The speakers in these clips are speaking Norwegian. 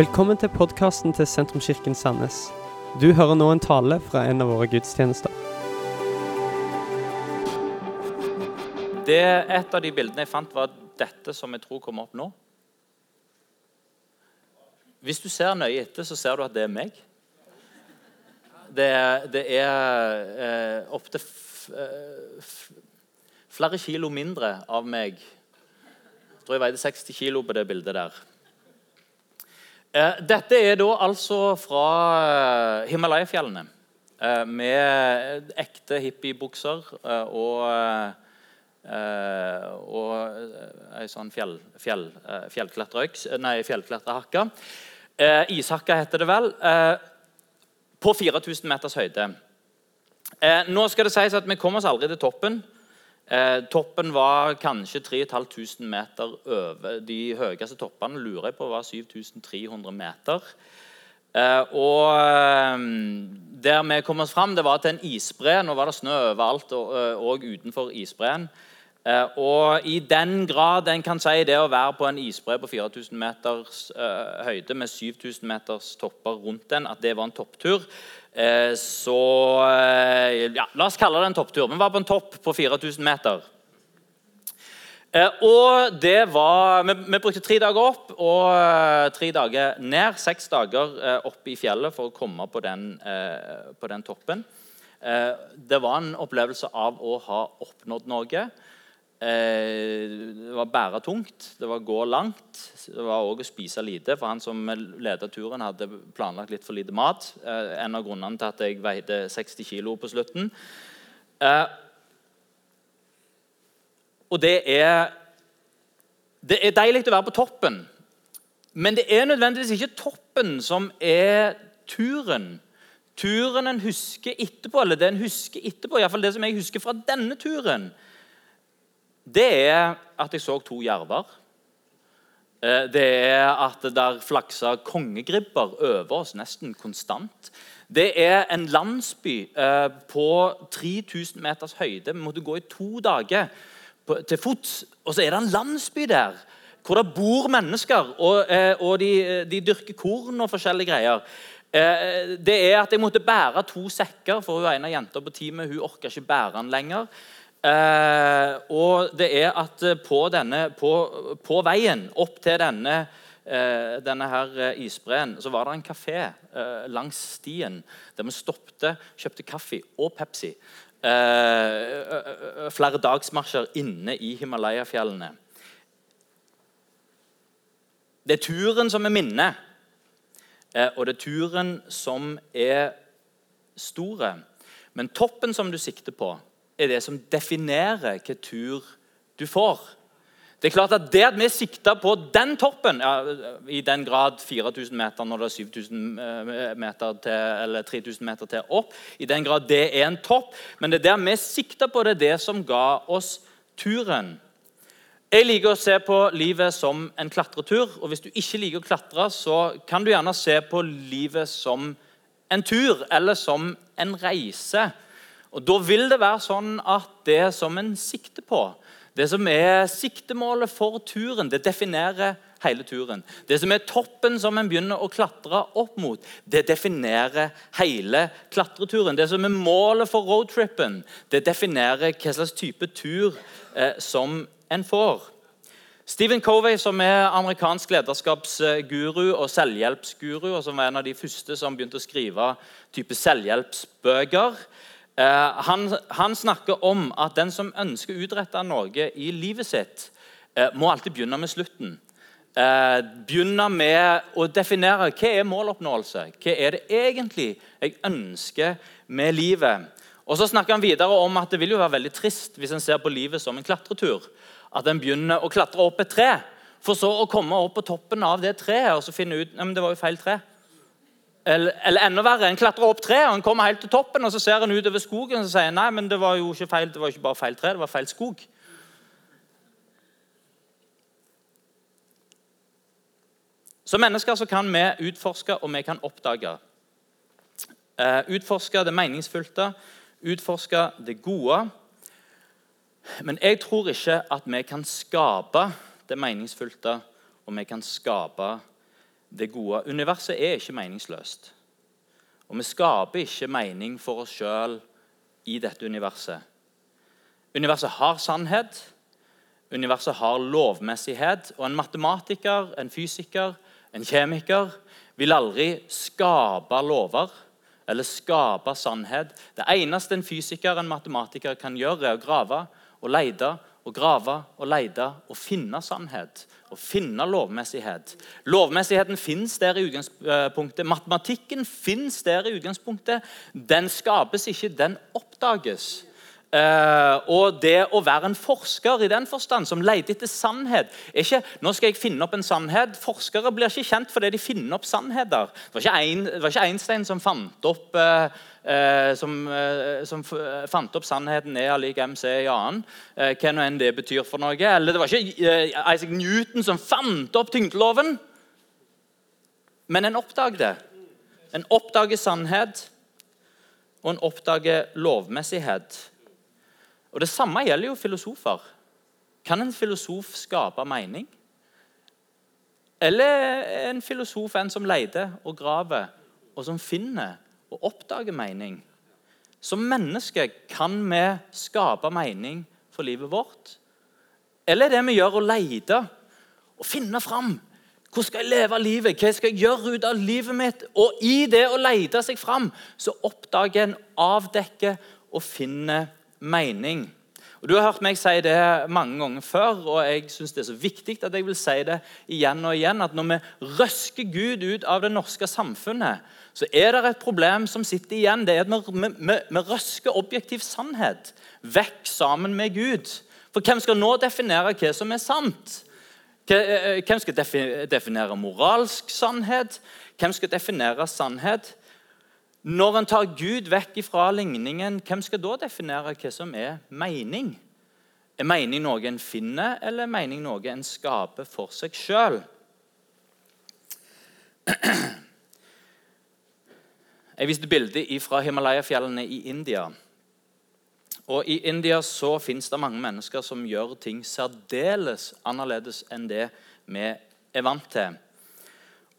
Velkommen til podkasten til Sentrumskirken Sandnes. Du hører nå en tale fra en av våre gudstjenester. Det, et av de bildene jeg fant, var dette som jeg tror kommer opp nå. Hvis du ser nøye etter, så ser du at det er meg. Det, det er eh, opptil flere kilo mindre av meg. Jeg tror jeg veide 60 kilo på det bildet der. Eh, dette er da altså fra eh, Himalaya-fjellene. Eh, med ekte hippiebukser og, og ei sånn fjell, fjell, Nei, fjellklatrehakke. Eh, ishakka heter det vel. På 4000 meters høyde. Nå skal det sies at Vi kom oss aldri til toppen. Eh, toppen var kanskje 3500 meter over. De høyeste toppene lurer jeg på var 7300 meter. Eh, og eh, der vi kom oss fram, det var til en isbre. Nå var det snø overalt og, eh, og utenfor isbreen. Eh, og i den grad en kan si det å være på en isbre på 4000 meters eh, høyde med 7000 meters topper rundt den, at det var en topptur, Eh, så ja, La oss kalle det en topptur. Vi var på en topp på 4000 meter. Og det var, vi, vi, brukte tre dager opp og tre dager ned. Seks dager opp i fjellet for å komme på den, på den toppen. det var en opplevelse av å ha oppnådd noe. Eh, det var bære tungt, det var gå langt. Det var òg å spise lite. For han som leda turen, hadde planlagt litt for lite mat. Eh, en av grunnene til at jeg veide 60 kg på slutten. Eh, og det er Det er deilig å være på toppen, men det er nødvendigvis ikke toppen som er turen. Turen en husker etterpå, eller det en husker etterpå, iallfall det som jeg husker fra denne turen, det er at jeg så to jerver. Eh, det er at det der flaksa kongegribber over oss nesten konstant. Det er en landsby eh, på 3000 meters høyde. Vi måtte gå i to dager til fots. Og så er det en landsby der hvor det bor mennesker, og, eh, og de, de, dyrker korn og forskjellige greier. Det er at Jeg måtte bære to sekker, for hun ene jenta på teamet hun orka ikke bære den lenger. Eh, og det er at eh, på, denne, på, på veien opp til denne, eh, denne her eh, isbreen så var det en kafé eh, langs stien der vi stoppte, kjøpte kaffe og Pepsi. Eh, flere dagsmarsjer inne i Himalaya-fjellene. Det er turen som er minnet, og det er turen som er store. Men toppen som du sikter på, er det som definerer hvilken tur du får. Det er klart at det at vi sikta på den toppen, ja, i den grad 4000 meter når det er 7000 eh, meter til, eller 3000 meter til opp, i den grad det er en topp, men det er der vi sikta på det, er det som ga oss turen. Jeg liker å se på livet som en klatretur. og Hvis du ikke liker å klatre, så kan du gjerne se på livet som en tur eller som en reise. Og Da vil det være sånn at det som en sikter på, det som er siktemålet for turen, det definerer hele turen. Det som er toppen som en begynner å klatre opp mot, det definerer hele klatreturen. Det som er målet for roadtrippen, det definerer hva slags type tur eh, som en får. Stephen Covey, som er amerikansk lederskapsguru og selvhjelpsguru, og som var en av de første som begynte å skrive type selvhjelpsbøker, han, han, snakker om at den som ønsker å utrette noe i livet sitt, eh, må alltid begynne med slutten. Eh, begynne med å definere hva er måloppnåelse. Hva er det egentlig jeg ønsker med livet? Og så snakker han videre om at Det vil jo være veldig trist hvis en ser på livet som en klatretur. At en begynner å klatre opp et tre, for så å komme opp på toppen av det treet og så finne ut at det var jo feil tre. Eller, eller, enda verre, en klatrer opp treet en kommer helt til toppen, og så ser en utover skogen og så sier nei, men det var jo ikke feil, det var ikke bare feil tre, det var feil skog. Som mennesker så kan vi utforske og vi kan oppdage. Uh, utforske det meningsfylte, utforske det gode. Men jeg tror ikke at vi kan skape det meningsfylte, og vi kan skape det gode. Universet er ikke meningsløst. Og vi skaper ikke mening for oss sjøl i dette universet. Universet har sannhet. Universet har lovmessighet. Og en matematiker, en fysiker, en kjemiker vil aldri skape lover eller skape sannhet. Det eneste en fysiker en matematiker kan gjøre, er å grave og lete og grave og lete og finne sannhet. Og finne lovmessighet. Lovmessigheten fins der i utgangspunktet. Matematikken fins der i utgangspunktet. Den skapes ikke, den oppdages. Uh, og det å være en forsker i den forstand, som leter etter sannhet er ikke, Nå skal jeg finne opp en sannhet. Forskere blir ikke kjent fordi de finner opp sannheter. Det var ikke, Einstein som fant opp uh, uh, som, som fant opp sannheten E er lik MC i annen. hva nå enn det betyr for noe. Eller det var ikke Isaac Newton som fant opp tyngdeloven. Men en oppdager det. En oppdager sannhet, og en oppdager lovmessighet. Og Det samme gjelder jo filosofer. Kan en filosof skape mening? Eller er en filosof en som leter og graver, og som finner og oppdager mening? Som menneske kan vi skape mening for livet vårt? Eller er det vi gjør, å lete og finne fram? Hvordan skal jeg leve livet? Hva skal jeg gjøre ut av livet mitt? Og i det å lete seg fram, så oppdager en, avdekker og finner mening. Og Du har hørt meg si det mange ganger før, og jeg synes det er så viktig at jeg vil si det igjen og igjen, at når vi røsker Gud ut av det norske samfunnet, så er det et problem som sitter igjen. Det er at vi, vi, vi røsker objektiv sannhet vekk sammen med Gud. For hvem skal nå definere hva som er sant? Eh, hvem skal definere moralsk sannhet? Hvem skal definere sannhet? Når en tar Gud vekk fra ligningen, hvem skal da definere hva som er mening? Er mening noe en finner, eller er mening noe en skaper for seg sjøl? Jeg viste bildet fra Himalaya-fjellene i India. Og I India så fins det mange mennesker som gjør ting særdeles annerledes enn det vi er vant til.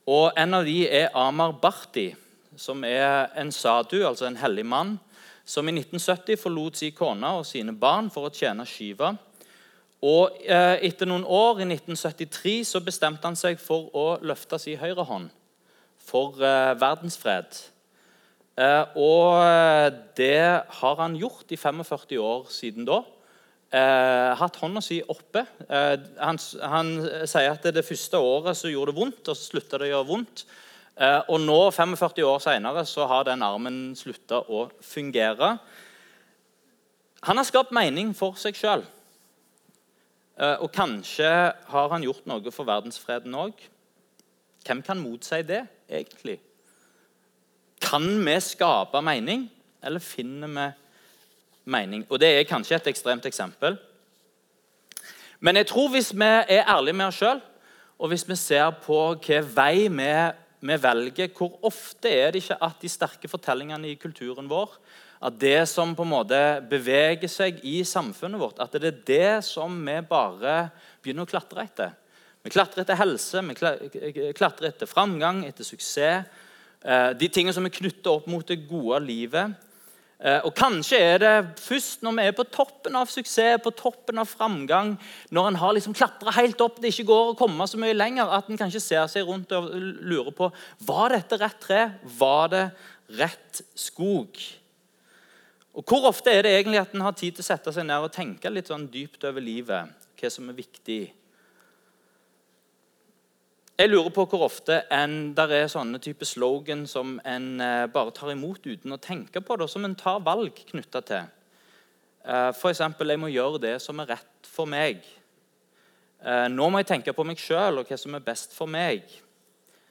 Og En av de er Amar Bharti som er en sadu, altså en hellig mann, som i 1970 forlot sin kone og sine barn for å tjene Shiva. Og eh, Etter noen år, i 1973, så bestemte han seg for å løfte sin høyre hånd for eh, verdensfred. Eh, og eh, det har han gjort i 45 år siden da. Eh, hatt hånda si oppe. Eh, han, han, sier at det, første året så gjorde det vondt, og så slutta det å gjøre vondt. Eh, og nå, 45 år senere, så har den armen slutta å fungere. Han har skapt mening for seg sjøl. Eh, og kanskje har han gjort noe for verdensfreden òg. Hvem kan motsi det, egentlig? Kan vi skape mening, eller finner vi mening? Og Det er kanskje et ekstremt eksempel. Men jeg tror hvis vi er ærlige med oss sjøl, og hvis vi ser på hvilken vei vi vi velger, hvor ofte er det ikke at de sterke fortellingene i kulturen vår, at det som på en måte beveger seg i samfunnet vårt, at det er det som vi bare begynner å klatre etter? Vi klatrer etter helse, vi klatrer etter framgang, etter suksess. Eh, de tingene som er knyttet opp mot det gode livet. Eh, og Kanskje er det først når vi er på toppen av suksess, på toppen av framgang, når en har liksom klatra helt opp, det ikke går å komme så mye lenger, at en kanskje ser seg rundt og lurer på var dette rett tre, var det rett skog. Og Hvor ofte er det egentlig at en har tid til å sette seg ned og tenke litt sånn dypt over livet? Hva som er viktig? Jeg lurer på hvor ofte en, der er sånne type slogan som en eh, bare tar imot uten å tenke på det, som en tar valg knytta til. Eh, F.eks.: Jeg må gjøre det som er rett for meg. Eh, nå må jeg tenke på meg sjøl og hva som er best for meg.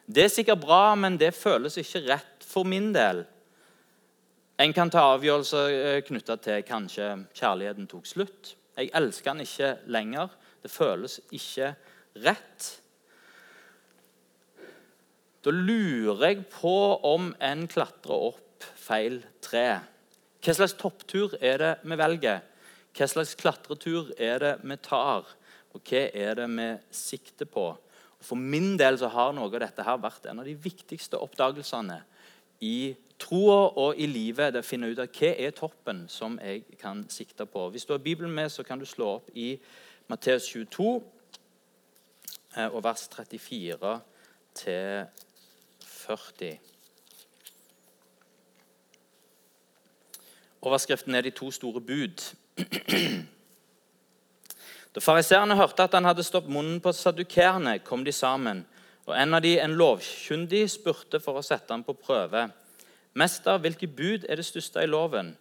Det er sikkert bra, men det føles ikke rett for min del. En kan ta avgjørelser knytta til kanskje kjærligheten tok slutt. Jeg elsker han ikke lenger. Det føles ikke rett. Da lurer jeg på om en klatrer opp feil tre. Hva slags topptur er det vi velger? Hva slags klatretur er det vi tar? Og hva er det vi sikter på? For min del så har noe av dette her vært en av de viktigste oppdagelsene i troa og i livet. Det å finne ut av hva er toppen som jeg kan sikte på. Hvis du har Bibelen med, så kan du slå opp i Matteus 22 eh, og vers 34 til 40. Overskriften er 'De to store bud'. Da fariseerne hørte at han hadde stoppet munnen på saddukerne, kom de sammen. Og En av de, en lovkyndig, spurte for å sette ham på prøve. Mester, hvilke bud er det største i loven?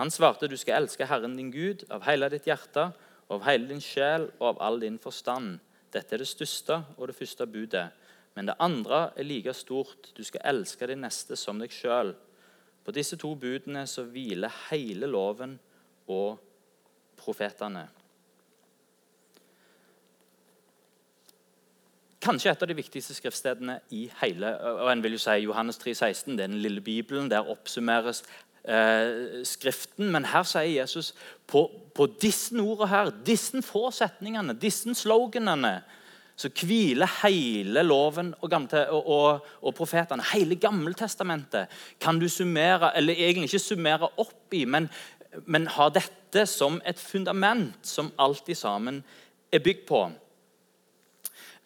Han svarte, du skal elske Herren din Gud av hele ditt hjerte, av hele din sjel og av all din forstand. Dette er det største og det første budet. Men det andre er like stort. Du skal elske din neste som deg sjøl. På disse to budene så hviler hele loven og profetene. kanskje et av de viktigste skriftstedene i hele og en vil jo si Johannes 3, 16, Det er den lille Bibelen. Der oppsummeres eh, Skriften. Men her sier Jesus på, på disse ordene her, disse få setningene, disse sloganene, så hviler hele loven og, og, og, og profetene. Hele Gammeltestamentet kan du summere, eller egentlig ikke summere opp i, men, men ha dette som et fundament som alt i sammen er bygd på.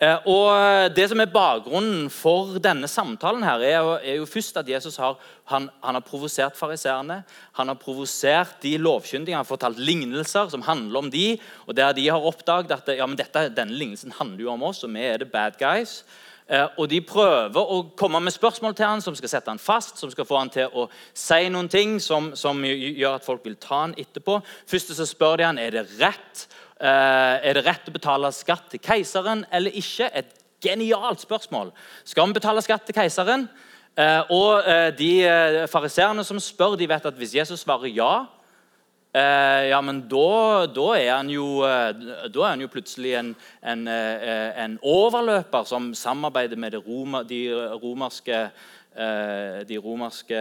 Eh, og Det som er bakgrunnen for denne samtalen, her er jo, først at Jesus har, han, han har provosert fariseerne. Han har provosert de lovkyndige, han har fortalt lignelser som handler om de, og Der de har oppdaget at ja, dette, denne lignelsen handler jo om oss, og vi er the bad guys. Eh, og De prøver å komme med spørsmål til han som skal sette han fast, som skal få han til å si noen ting som, som gjør at folk vil ta han etterpå. Først så spør de han, er det rett Eh, er det rett å betale skatt til keiseren eller ikke? Et genialt spørsmål. Skal vi betale skatt til keiseren? Eh, og de fariseerne som spør, de vet at hvis Jesus svarer ja, ja, men da, da, er han jo, da er han jo plutselig en, en, en overløper som samarbeider med Roma, de romerske Eh, de romerske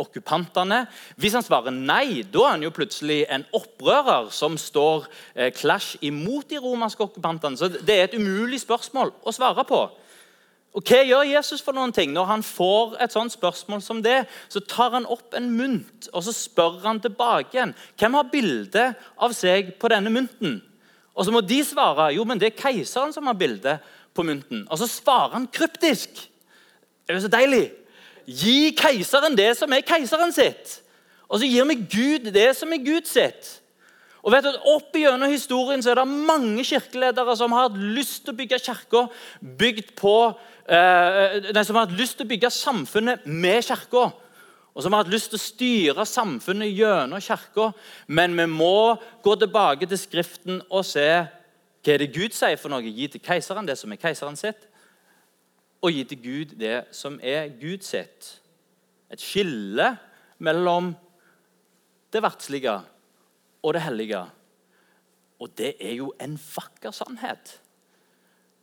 okkupantene. Hvis han svarer nei, da er han jo plutselig en opprører som står eh, clash imot de romerske okkupantene. Så Det er et umulig spørsmål å svare på. Og Hva gjør Jesus for noen ting? Når han får et sånt spørsmål som det, så tar han opp en mynt og så spør han tilbake igjen. Hvem har bilde av seg på denne mynten? Og så må de svare jo, men det er keiseren som har bilde på mynten. Og så svarer han kryptisk. Er det så deilig? Gi keiseren det som er keiseren sitt. Og så gir vi Gud det som er Gud sitt. Og vet du, Opp gjennom historien så er det mange kirkeledere som har hatt lyst til å bygge kirka bygd på eh, nei, som har hatt lyst til å bygge samfunnet med kirka. Og som har hatt lyst til å styre samfunnet gjennom kirka. Men vi må gå tilbake til Skriften og se hva er det Gud sier for noe. Gi til keiseren det som er keiseren sitt og gi til Gud det som er Gud sitt. Et skille mellom det verdslige og det hellige. Og det er jo en vakker sannhet.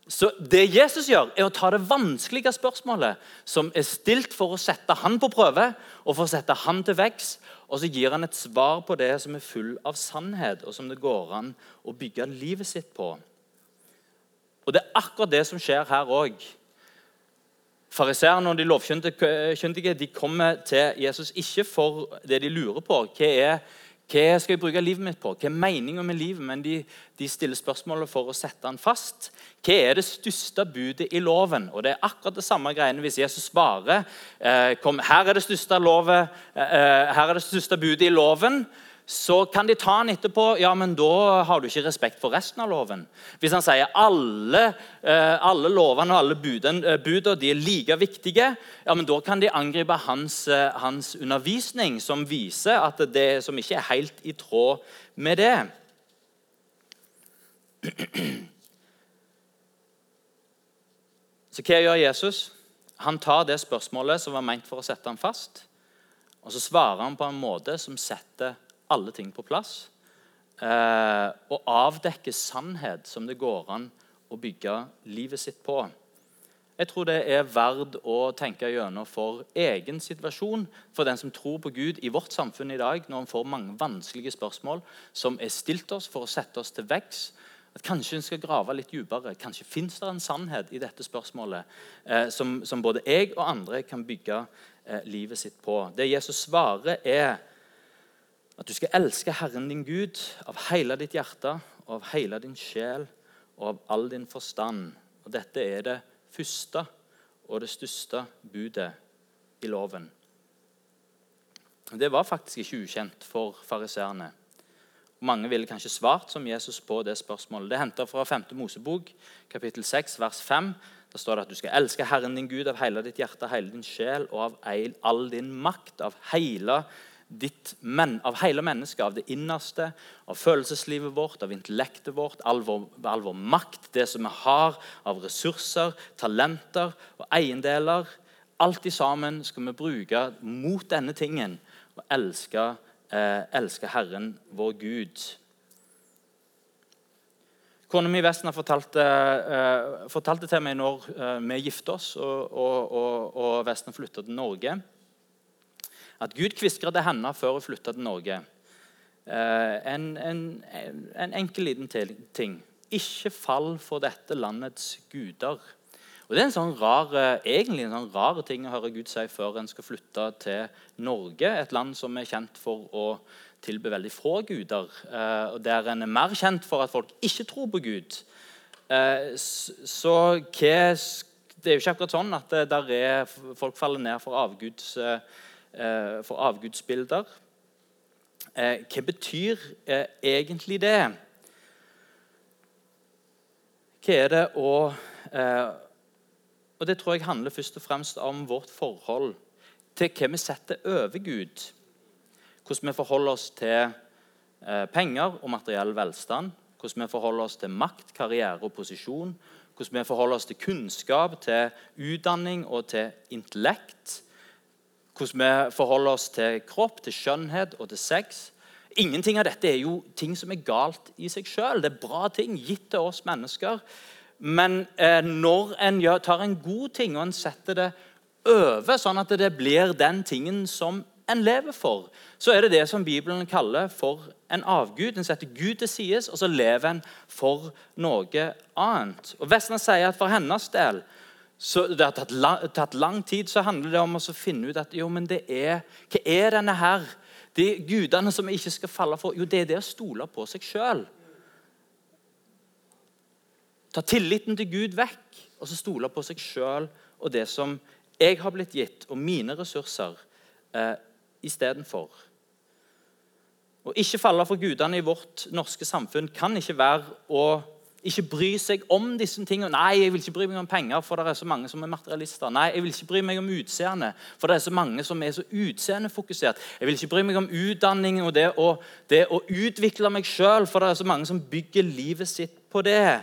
Så det Jesus gjør, er å ta det vanskelige spørsmålet som er stilt for å sette han på prøve og for å sette han til vekst, og så gir han et svar på det som er full av sannhet, og som det går an å bygge livet sitt på. Og Det er akkurat det som skjer her òg. Fariseerne og de lovkyndige de kommer til Jesus ikke for det de lurer på. Hva, er, hva skal jeg bruke livet mitt på? Hva er meninga med livet? Men de, de, stiller spørsmålet for å sette han fast. Hva er det største budet i loven? Og Det er akkurat det samme greiene hvis Jesus svarer eh, kom, her er det lovet, eh, eh her er det største budet i loven så kan de ta han etterpå. Ja, men da har du ikke respekt for resten av loven. Hvis han sier alle, eh, alle lovene og alle budene de er like viktige, ja, men da kan de angripe hans, eh, hans, undervisning, som viser at det som ikke er helt i tråd med det. Så hva gjør Jesus? Han tar det spørsmålet som var ment for å sette ham fast, og så svarer han på en måte som setter alle ting på plass. Eh, og avdekke sannhet som det går an å bygge livet sitt på. Jeg tror det er verdt å tenke gjennom for egen situasjon for den som tror på Gud i vårt samfunn i dag, når en får mange vanskelige spørsmål som er stilt oss for å sette oss til veggs. At Kanskje en skal grave litt dypere. Kanskje fins det en sannhet i dette spørsmålet eh, som, som, både jeg og andre kan bygge eh, livet sitt på. Det Jesus svarer, er at du skal elske Herren din Gud av hele ditt hjerte, og av hele din sjel og av all din forstand. Og Dette er det første og det største budet i loven. Det var faktisk ikke ukjent for fariseerne. Mange ville kanskje svart som Jesus på det spørsmålet. Det er henta fra 5. Mosebok, kapittel 6, vers 5. Der står det at du skal elske Herren din Gud av hele ditt hjerte, hele din sjel og av all din makt, av hele ditt men, av hele mennesket, av det innerste, av følelseslivet vårt, av intellektet vårt, all vår, all vår makt, det som vi har av ressurser, talenter og eiendeler. Alt i sammen skal vi bruke mot denne tingen og elske, eh, elske Herren, vår Gud. Kona mi Vesten fortalte, eh, fortalte til meg når eh, vi gifta oss og, og, og, og Vesten flytta til Norge at Gud kviskra til henne før hun flytta til Norge. Eh, en, en, en, enkel liten ting. Ikke fall for dette landets guder. Og Det er en sånn rar, eh, egentlig en sånn rar ting å høre Gud si før en skal flytte til Norge, et land som er kjent for å tilbe veldig få guder, eh, og der en er mer kjent for at folk ikke tror på Gud. Så det er jo ikke akkurat sånn at der er, folk faller ned for avguds for avgudsbilder. Eh, hva betyr eh, egentlig det? Hva er det å Og det tror jeg handler først og fremst om vårt forhold til hva vi setter over Gud. Hvordan vi forholder oss til penger og materiell velstand. Hvordan vi forholder oss til makt, karriere og posisjon. Hvordan vi forholder oss til kunnskap, til utdanning og til intellekt hvordan vi forholder oss til kropp, til skjønnhet og til sex. Ingenting av dette er jo ting som er galt i seg sjøl. Det er bra ting gitt til oss mennesker. Men eh, når en gjør, tar en god ting og en setter det over, sånn at det blir den tingen som en lever for, så er det det som Bibelen kaller for en avgud. En setter Gud til side, og så lever en for noe annet. Og Vesna sier at for hennes del så det har tatt lang, tatt lang, tid, så handler det om å finne ut at jo, men det er, hva er denne her? De gudene som vi ikke skal falle for, jo, det er det å stole på seg sjøl. Ta tilliten til Gud vekk, og så stole på seg sjøl og det som jeg har blitt gitt, og mine ressurser, eh, istedenfor. Å ikke falle for gudene i vårt norske samfunn kan ikke være å ikke bry seg om disse tingene. Nei, jeg vil ikke bry meg om penger, for det er så mange som er materialister. Nei, jeg vil ikke bry meg om utseende, for det er så mange som er så utseendefokusert. Jeg vil ikke bry meg om utdanning og det å, det å utvikle meg sjøl, for det er så mange som bygger livet sitt på det.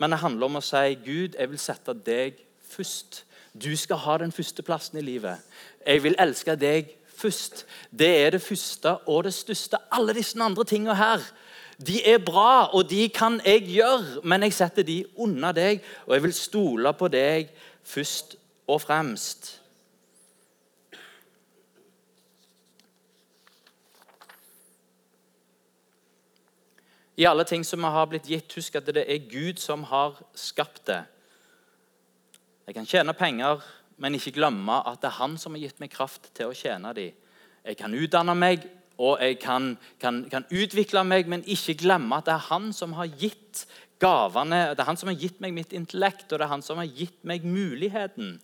Men det handler om å si Gud, jeg vil sette deg først. Du skal ha den første plassen i livet. Jeg vil elske deg først. Det er det første og det største. Alle disse andre tingene her de er bra, og de kan jeg gjøre, men jeg setter de unna deg, og jeg vil stole på deg først og fremst. I alle ting som har blitt gitt, husk at det er Gud som har skapt det. Jeg kan tjene penger, men ikke glemme at det er Han som har gitt meg kraft til å tjene dem. Jeg kan utdanne meg, og jeg kan, kan, kan, utvikle meg, men ikke glemme at det er han som har gitt gavene. Det er han som har gitt meg mitt intellekt, og det er han som har gitt meg muligheten.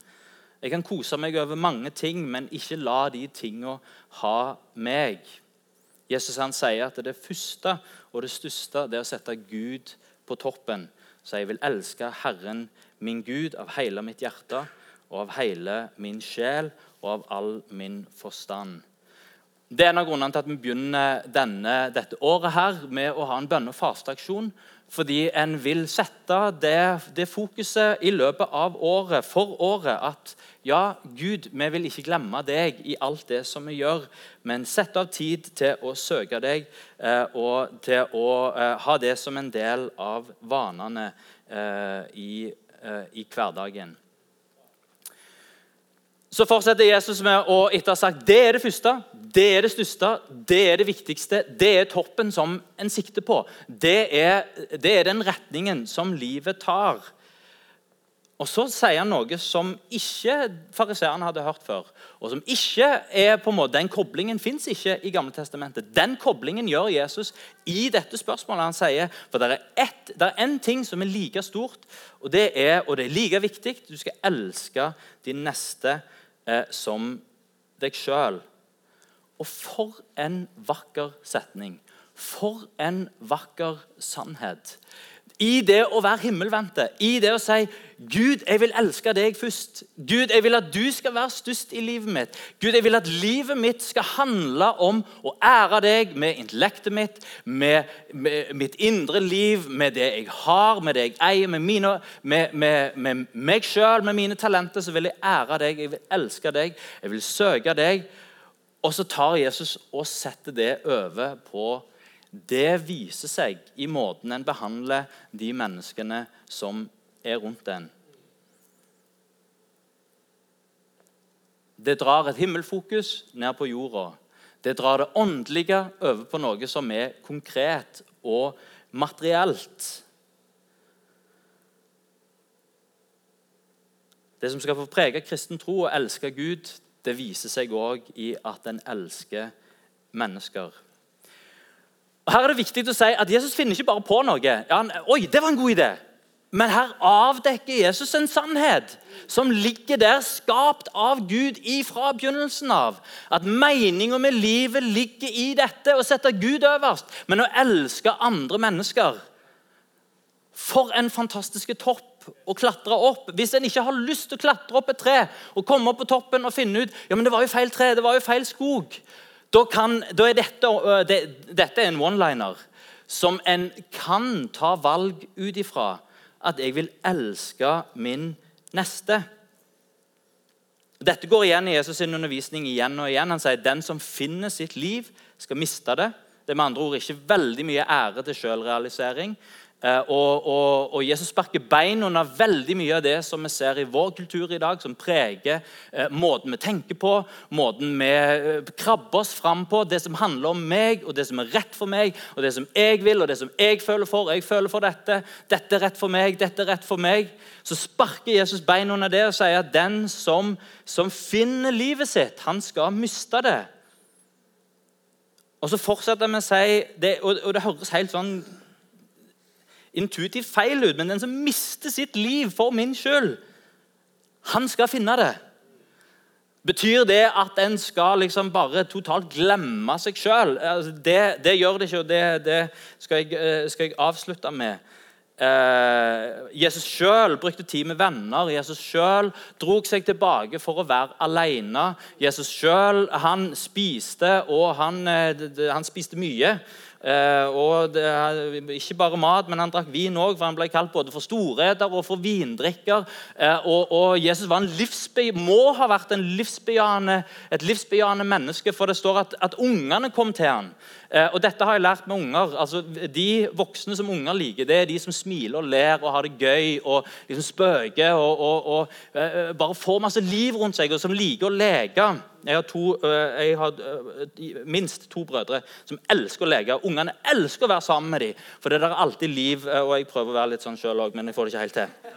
Jeg kan kose meg over mange ting, men ikke la de tingene ha meg. Jesus han sier at det første og det største det er å sette Gud på toppen. Så jeg vil elske Herren min Gud av hele mitt hjerte og av hele min sjel og av all min forstand. Det er en av grunnene til at vi begynner denne, dette året her med å ha en bønne- og fasteaksjon. Fordi en vil sette det, det, fokuset i løpet av året, for året, at ja, Gud, vi vil ikke glemme deg i alt det som vi gjør, men sette av tid til å søke deg eh, og til å eh, ha det som en del av vanene eh, i, eh, i hverdagen. Så fortsetter Jesus med å etter ha sagt det er det første, det er det største, det er det viktigste, det er toppen som en sikter på. Det er, det er den retningen som livet tar. Og Så sier han noe som ikke fariseerne hadde hørt før. og som ikke er på en måte, Den koblingen fins ikke i Gamle Testamentet. Den koblingen gjør Jesus i dette spørsmålet. Han sier for det er, én ting som er like stort, og det er, og det er like viktig. Du skal elske din neste eh, som deg sjøl. Og for en vakker setning. For en vakker sannhet i det å være himmelvendte, i det å si 'Gud, jeg vil elske deg først'. 'Gud, jeg vil at du skal være størst i livet mitt'. 'Gud, jeg vil at livet mitt skal handle om å ære deg med intellektet mitt', med, med mitt indre liv, med det jeg har, med det jeg eier, med, mine, med, med, meg sjøl, med mine talenter. Så vil jeg ære deg, jeg vil elske deg, jeg vil søke deg. Og så tar Jesus og setter det over på det viser seg i måten en behandler de menneskene som er rundt en. Det drar et himmelfokus ned på jorda. Det drar det åndelige over på noe som er konkret og materielt. Det som skal få prege kristen tro og elske Gud, det viser seg òg i at en elsker mennesker. Og her er det viktig å si at Jesus finner ikke bare på noe. Ja, han, Oi, det var en god idé. Men her avdekker Jesus en sannhet som ligger der, skapt av Gud ifra begynnelsen av. At meninga med livet ligger i dette, å sette Gud øverst, men å elske andre mennesker. For en fantastisk topp å klatre opp. Hvis en ikke har lyst til å klatre opp et tre og komme opp på toppen og finne ut ja, men det var jo feil tre, det var jo feil skog, da, kan, da er dette, det, dette er en one-liner som en kan ta valg ut ifra. At jeg vil elske min neste. Dette går igjen i Jesus' sin undervisning igjen og igjen. Han sier den som finner sitt liv, skal miste det. Det er med andre ord ikke veldig mye ære til selvrealisering. Eh, og, og, og, Jesus sparker bein under veldig mye av det som vi ser i vår kultur i dag, som preger eh, måten vi tenker på, måten vi eh, krabber oss fram på, det som handler om meg, og det som er rett for meg, og det som jeg vil, og det som jeg føler for. Jeg føler for dette. Dette er rett for meg, dette er rett for meg. Så sparker Jesus bein under det og sier at den som, som finner livet sitt, han skal miste det. Og så fortsetter vi å si, det, og, og det høres helt sånn intuitivt feil ut, men den som mister sitt liv for min skyld, han skal finne det. Betyr det at en skal liksom bare totalt glemme seg sjøl? Altså det, det, gjør det ikke, og det, det skal, jeg, eh, skal, jeg, avslutte med. Eh, Jesus sjøl brukte tid med venner. Jesus sjøl drog seg tilbake for å være alene. Jesus sjøl spiste, og han, eh, han spiste mye. Eh, og det, Ikke bare mat, men han drakk vin òg, for han ble kalt både for storreder og for vindrikker. Eh, og, og, Jesus livsbe, må ha vært en livsbejaende, et livsbejaende menneske, for det står at, at ungene kom til han. Eh, og dette har jeg lært med unger. Altså, de voksne som unger liker, det er de som smiler og ler og har det gøy og liksom spøker og, og, og bare får masse liv rundt seg, og som liker å leke. Jeg har, to, uh, jeg har uh, minst to brødre som elsker å leke. Ungene elsker å være sammen med dem, for det er alltid liv. og Jeg prøver å være litt sånn sjøl òg, men jeg får det ikke helt til.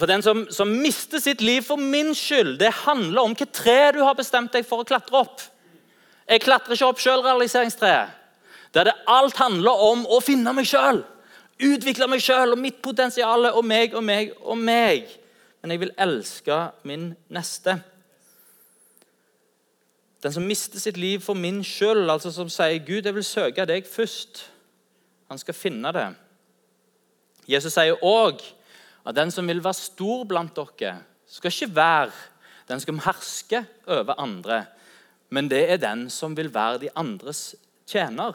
For den som, som, mister sitt liv for min skyld, det handler om hvilket tre du har bestemt deg for å klatre opp. Jeg klatrer ikke opp sjølrealiseringstreet. Der det alt handler om å finne meg sjøl. Utvikle meg sjøl og mitt potensial og meg og meg og meg. Men jeg vil elske min neste. Den som mister sitt liv for min skyld, altså som sier 'Gud, jeg vil søke deg først', han skal finne det. Jesus sier òg at den som vil være stor blant dere, skal ikke være den som hersker over andre, men det er den som vil være de andres tjener.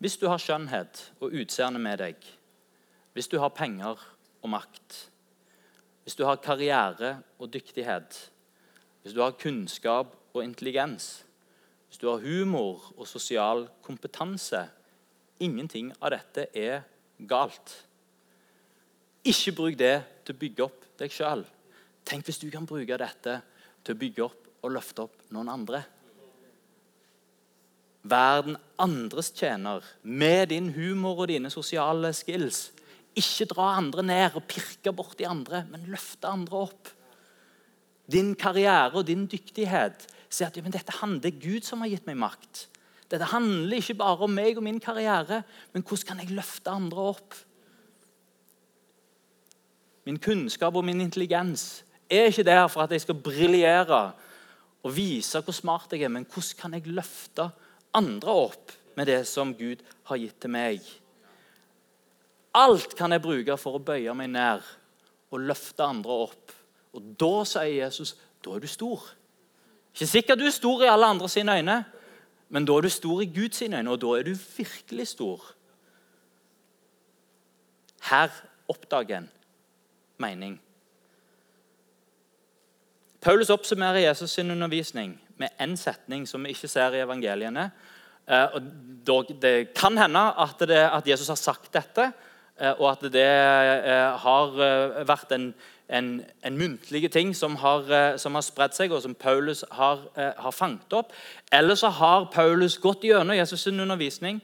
Hvis du har skjønnhet og utseende med deg, hvis du har penger og makt, hvis du har karriere og dyktighet, hvis du har kunnskap og intelligens, hvis du har humor og sosial kompetanse Ingenting av dette er galt. Ikke bruk det til å bygge opp deg sjøl. Tenk hvis du kan bruke dette til å bygge opp og løfte opp noen andre. Vær den andres tjener med din humor og dine sosiale skills. Ikke dra andre ned og pirke borti andre, men løfte andre opp. Din karriere og din dyktighet. Si at ja, dette handler Gud som har gitt meg makt. Dette handler ikke bare om meg og min karriere, men hvordan kan jeg løfte andre opp? Min kunnskap og min intelligens er ikke der for at jeg skal briljere og vise hvor smart jeg er, men hvordan kan jeg løfte andre opp med det som Gud har gitt til meg? Alt kan jeg bruke for å bøye meg ned og løfte andre opp. Og da sier Jesus da er du stor. Ikke sikkert du er stor i alle andre sine øyne, men da er du stor i Guds øyne, og da er du virkelig stor. Her oppdager en mening. Paulus oppsummerer Jesus' sin undervisning med én setning som vi ikke ser i evangeliene. Og det kan hende at, det, at Jesus har sagt dette, Eh, og at det eh, har eh, vært en, en, en muntlig ting som har, har spredt seg, og som Paulus har, har fanget opp. Eller så har Paulus gått gjennom Jesus' sin undervisning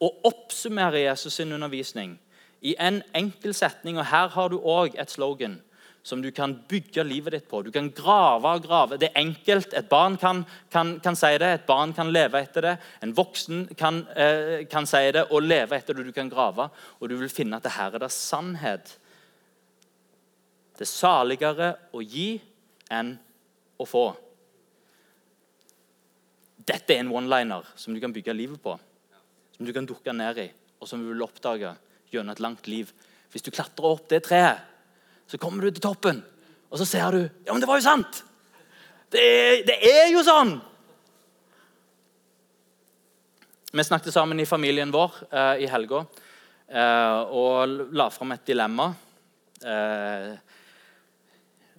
og oppsummerer Jesus' sin undervisning i en enkel setning. og Her har du òg et slogan som du kan bygge livet ditt på. Du kan grave og grave. Det er enkelt. Et barn kan, kan, kan si det, et barn kan leve etter det. En voksen kan, eh, kan, si det og leve etter det. Du kan grave, og du vil finne at det her er det sannhet. Det er saligere å gi enn å få. Dette er en one-liner som du kan bygge livet på. Som du kan dukke ned i, og som du vil oppdage gjennom et langt liv. Hvis du klatrer opp det treet så kommer du til toppen, og så ser du Ja, men det var jo sant! Det er, det er jo sånn! Vi snakket sammen i familien vår eh, i helga eh, og la fram et dilemma. Eh,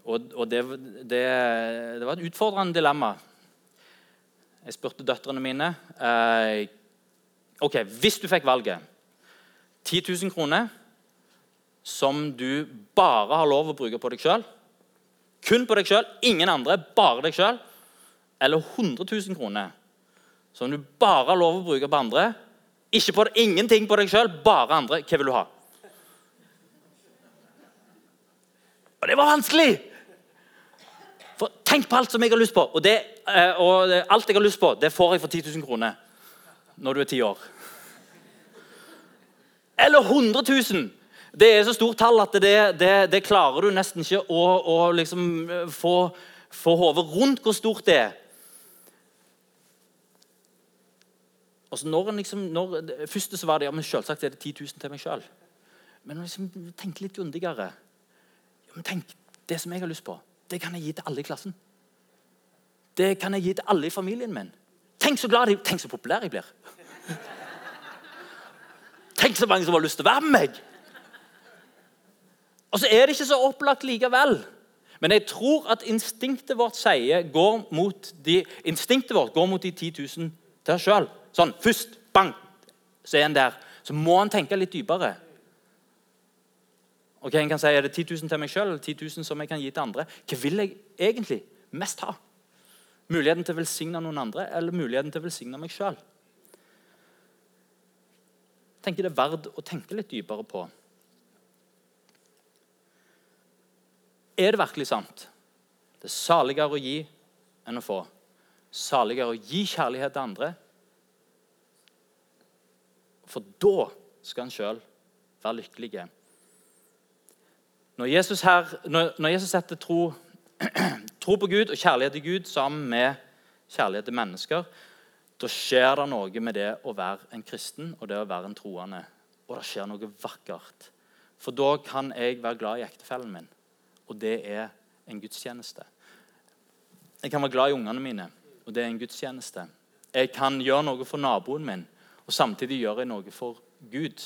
og, og det, det, det, var et utfordrende dilemma. Jeg spurte døtrene mine eh, ok, Hvis du fikk valget 10 000 kroner som du bare har lov å bruke på deg sjøl, kun på deg sjøl, ingen andre, bare deg sjøl, eller 100 000 kroner som du bare har lov å bruke på andre, ikke på ingenting på deg sjøl, bare andre, hva vil du ha? Og det var vanskelig! For Tenk på alt som jeg har lyst på. Og, det, eh, og alt jeg har lyst på, det får jeg for 10 000 kroner når du er ti år. Eller 100 000 det er så stort tall at det, det, det klarer du nesten ikke å, å liksom eh, få, få hodet rundt hvor stort det er. Og så når liksom, når, Først så var det ja, men selvsagt er det 10 000 til meg sjøl. Men liksom, tenk litt grundigere. Tenk, Det som jeg har lyst på, det kan jeg gi til alle i klassen. Det kan jeg gi til alle i familien min. Tenk så glad jeg, tenk så populær jeg blir. Tenk så mange som har lyst til å være med meg. Og så er det ikke så opplagt likevel. Men jeg tror at instinktet vårt sier går mot de, instinktet vårt går mot de 10 000 til oss sjøl. Sånn, først, bang, så er en der. Så må han tenke litt dypere. Ok, en kan si, Er det 10 000 til meg sjøl eller 10 000 som jeg kan gi til andre? Hva vil jeg egentlig mest ha? Muligheten til å velsigne noen andre eller muligheten til å velsigne meg sjøl? Tenker det er verdt å tenke litt dypere på. Er det virkelig sant? Det er saligere å gi enn å få. Saligere å gi kjærlighet til andre. For da skal han sjøl være lykkelig. Når Jesus, her, når, når Jesus setter tro, tro, på Gud og kjærlighet til Gud sammen med kjærlighet til mennesker, da skjer det noe med det å være en kristen og det å være en troende. Og det skjer noe vakkert. For da kan jeg være glad i ektefellen min og det er en gudstjeneste. Jeg kan være glad i ungene mine, og det er en gudstjeneste. Jeg kan gjøre noe for naboen min, og samtidig gjør jeg noe for Gud.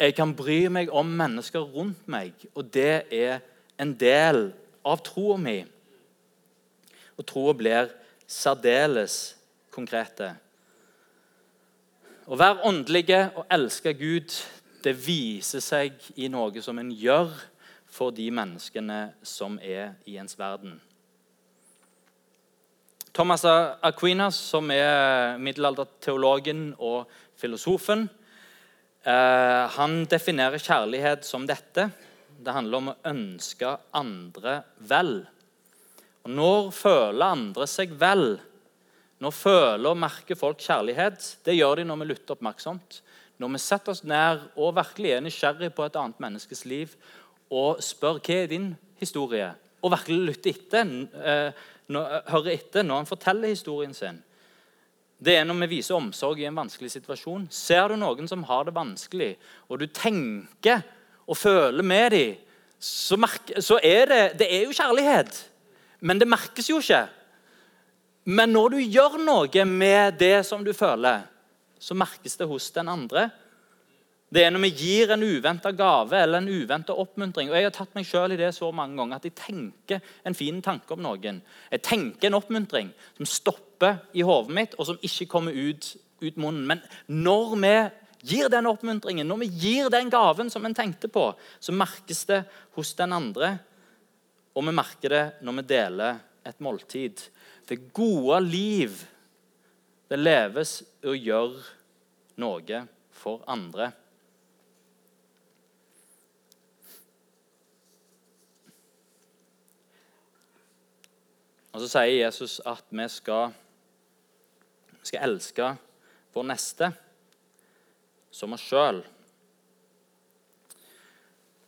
Jeg kan bry meg om mennesker rundt meg, og det er en del av troa mi. Og troa blir særdeles konkrete. Å være åndelige og elske Gud, det viser seg i noe som en gjør for de menneskene som er i ens verden. Thomas Aquinas, som er middelalderteologen og filosofen, eh, han definerer kjærlighet som dette. Det handler om å ønske andre vel. Og Når føler andre seg vel? Når føler og merker folk kjærlighet? Det gjør de når vi lytter oppmerksomt. Når vi setter oss ned og virkelig er nysgjerrig på et annet menneskes liv og spør hva er din historie, og virkelig lytter etter, eh, hører etter når han forteller historien sin. Det er når vi viser omsorg i en vanskelig situasjon. Ser du noen som har det vanskelig, og du tenker og føler med dem, så, så er det, det er jo kjærlighet. Men det merkes jo ikke. Men når du gjør noe med det som du føler, så merkes det hos den andre. Det er når vi gir en uventa gave eller en uventa oppmuntring. Og Jeg har tatt meg selv i det så mange ganger at jeg tenker en fin tanke om noen. Jeg tenker en oppmuntring som stopper i hodet mitt, og som ikke kommer ut, ut munnen. Men når vi gir den oppmuntringen, når vi gir den gaven som en tenkte på, så merkes det hos den andre. Og vi merker det når vi deler et måltid. Det gode liv, det leves å gjøre noe for andre. Og Så sier Jesus at vi skal, skal elske vår neste som oss sjøl.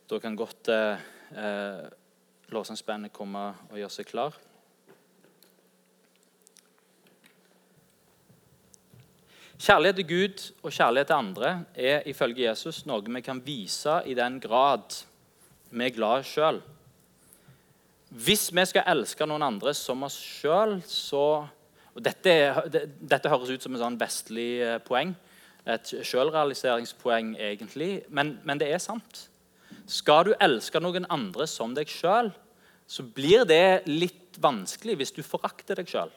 Da kan godt eh, eh lovsangsbandet komme og gjøre seg klar. Kjærlighet til Gud og kjærlighet til andre er ifølge Jesus noe vi kan vise i den grad vi er glad sjøl. Hvis vi skal elske noen andre som oss sjøl, så og dette, dette, høres ut som et sånn vestlig eh, poeng. Et sjølrealiseringspoeng, egentlig. Men, men, det er sant. Skal du elske noen andre som deg sjøl, så blir det litt vanskelig hvis du forakter deg sjøl.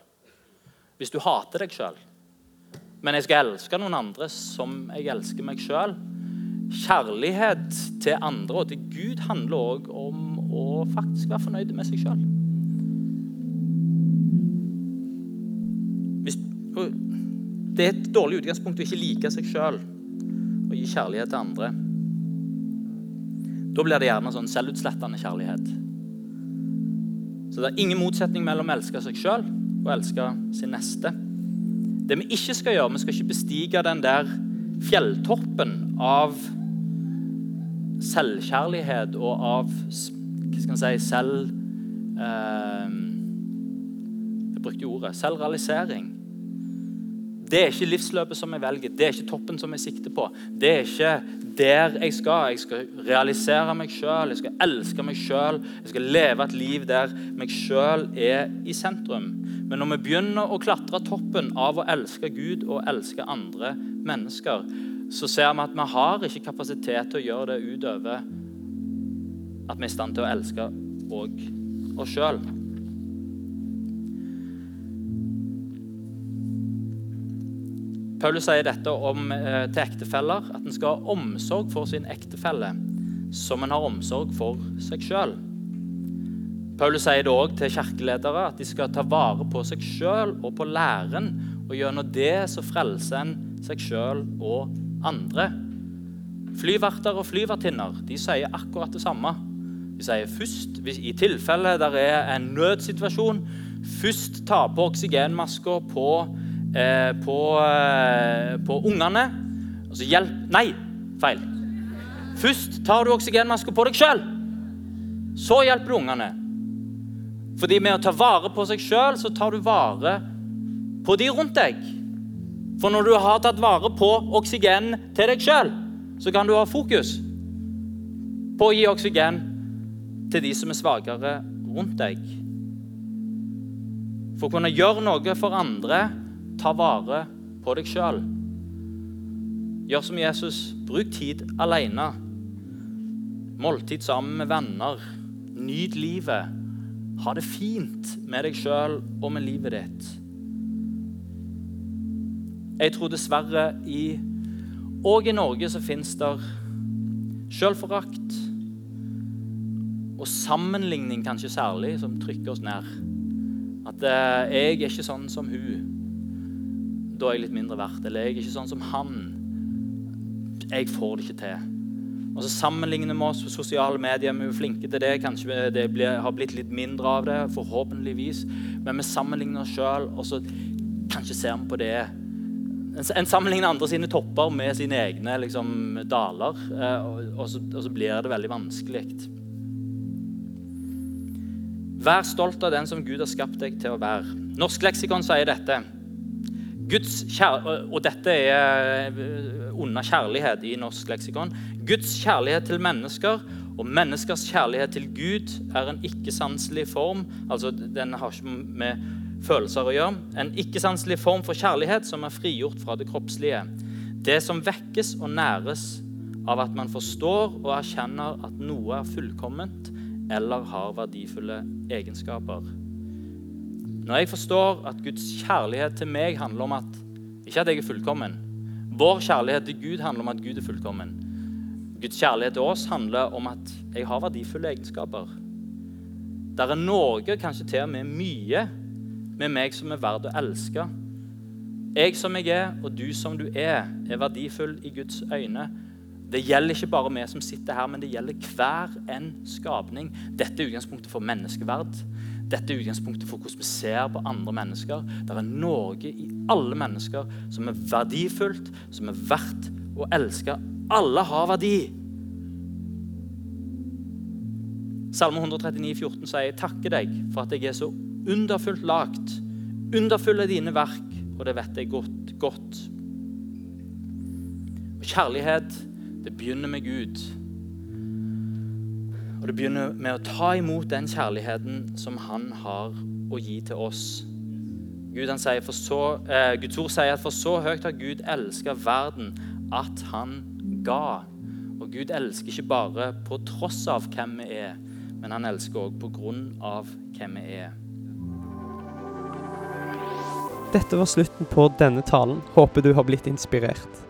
Hvis du hater deg sjøl. Men jeg skal elske noen andre som jeg elsker meg sjøl. Kjærlighet til andre og til Gud handler òg om å faktisk være fornøyd med seg sjøl. Det er et dårlig utgangspunkt å ikke like seg sjøl og gi kjærlighet til andre. Da blir det gjerne sånn selvutslettende kjærlighet. Så det er ingen motsetning mellom å elske seg sjøl og å elske sin neste. Det vi ikke skal gjøre, vi skal ikke bestige den der fjelltoppen av selvkjærlighet og av hva skal man si, selv... Eh, jeg brukte ordet selvrealisering. Det er ikke livsløpet som jeg velger, det er ikke toppen som jeg sikter på. Det er ikke der jeg skal. Jeg skal realisere meg sjøl, jeg skal elske meg sjøl. Jeg skal leve et liv der meg sjøl er i sentrum. Men når vi begynner å klatre toppen av å elske Gud og elske andre mennesker, så ser vi at vi har ikke kapasitet til å gjøre det utover at vi er i stand til å elske òg oss sjøl. Paulus sier dette om, eh, til ektefeller, at en skal ha omsorg for sin ektefelle som en har omsorg for seg sjøl. Paulus sier det òg til kirkeledere at de skal ta vare på seg sjøl og på læren. Og gjennom det så frelser en seg sjøl og andre. Flyverter og flyvertinner de sier akkurat det samme. De sier først, I tilfelle det er en nødsituasjon, først ta på oksygenmaska på, eh, på, eh, på ungene. Og hjelp Nei, feil. Først tar du oksygenmaska på deg sjøl. Så hjelper du ungene. Fordi med å ta vare på seg sjøl, så tar du vare på de rundt deg. For når du har tatt vare på oksygen til deg sjøl, så kan du ha fokus på å gi oksygen til de som er svakere rundt deg. For å kunne gjøre noe for andre, ta vare på deg sjøl. Gjør som Jesus. Bruk tid alene. Måltid sammen med venner. Nyt livet. Ha det fint med deg sjøl og med livet ditt. Jeg tror dessverre i Og i Norge så fins det sjølforakt og sammenligning, kanskje særlig, som trykker oss ned. At eh, jeg er ikke sånn som hun. Da er jeg litt mindre verdt. Eller jeg er ikke sånn som han. Jeg får det ikke til. Og så sammenligner vi oss på sosiale medier. Vi er flinke til det. Kanskje det har blitt litt mindre av det, forhåpentligvis. Men vi sammenligner oss sjøl, og så kanskje ser vi på det en sammenligner andre sine topper med sine egne liksom, daler, eh, og så, og så blir det veldig vanskelig. Vær stolt av den som Gud har skapt deg til å være. Norsk leksikon sier dette. Guds kjær og dette er eh, under kjærlighet i norsk leksikon. Guds kjærlighet til mennesker og menneskers kjærlighet til Gud er en ikke-sanselig form. altså Den har ikke med følelser å gjøre. En ikke-sanselig form for kjærlighet som er frigjort fra det kroppslige. Det som vekkes og næres av at man forstår og erkjenner at noe er fullkomment eller har verdifulle egenskaper. Når jeg forstår at Guds kjærlighet til meg handler om at ikke at jeg er fullkommen. Vår kjærlighet til Gud handler om at Gud er fullkommen. Guds kjærlighet til oss handler om at jeg har verdifulle egenskaper. Der er noe, kanskje til og med mye, med meg som er verdt å elske. Jeg som jeg er, og du som du er, er verdifull i Guds øyne. Det gjelder ikke bare vi som sitter her, men det gjelder hver en skapning. Dette er utgangspunktet for menneskeverd. Dette er utgangspunktet for hvordan vi ser på andre mennesker. Det er noe i alle mennesker som er verdifullt, som er verdt å elske. Alle har verdi. Salme 139, 14 sier jeg takker deg for at jeg er så underfullt lagt. Underfull er dine verk, og det vet jeg godt. godt. Og kjærlighet, det begynner med Gud. Og det begynner med å ta imot den kjærligheten som han har å gi til oss. Gud, sier, så, eh, Guds ord sier at for så høyt har Gud elska verden at han ga. Og Gud elsker ikke bare på tross av hvem vi er, men han elsker òg på grunn av hvem vi er. Dette var slutten på denne talen. Håper du har blitt inspirert.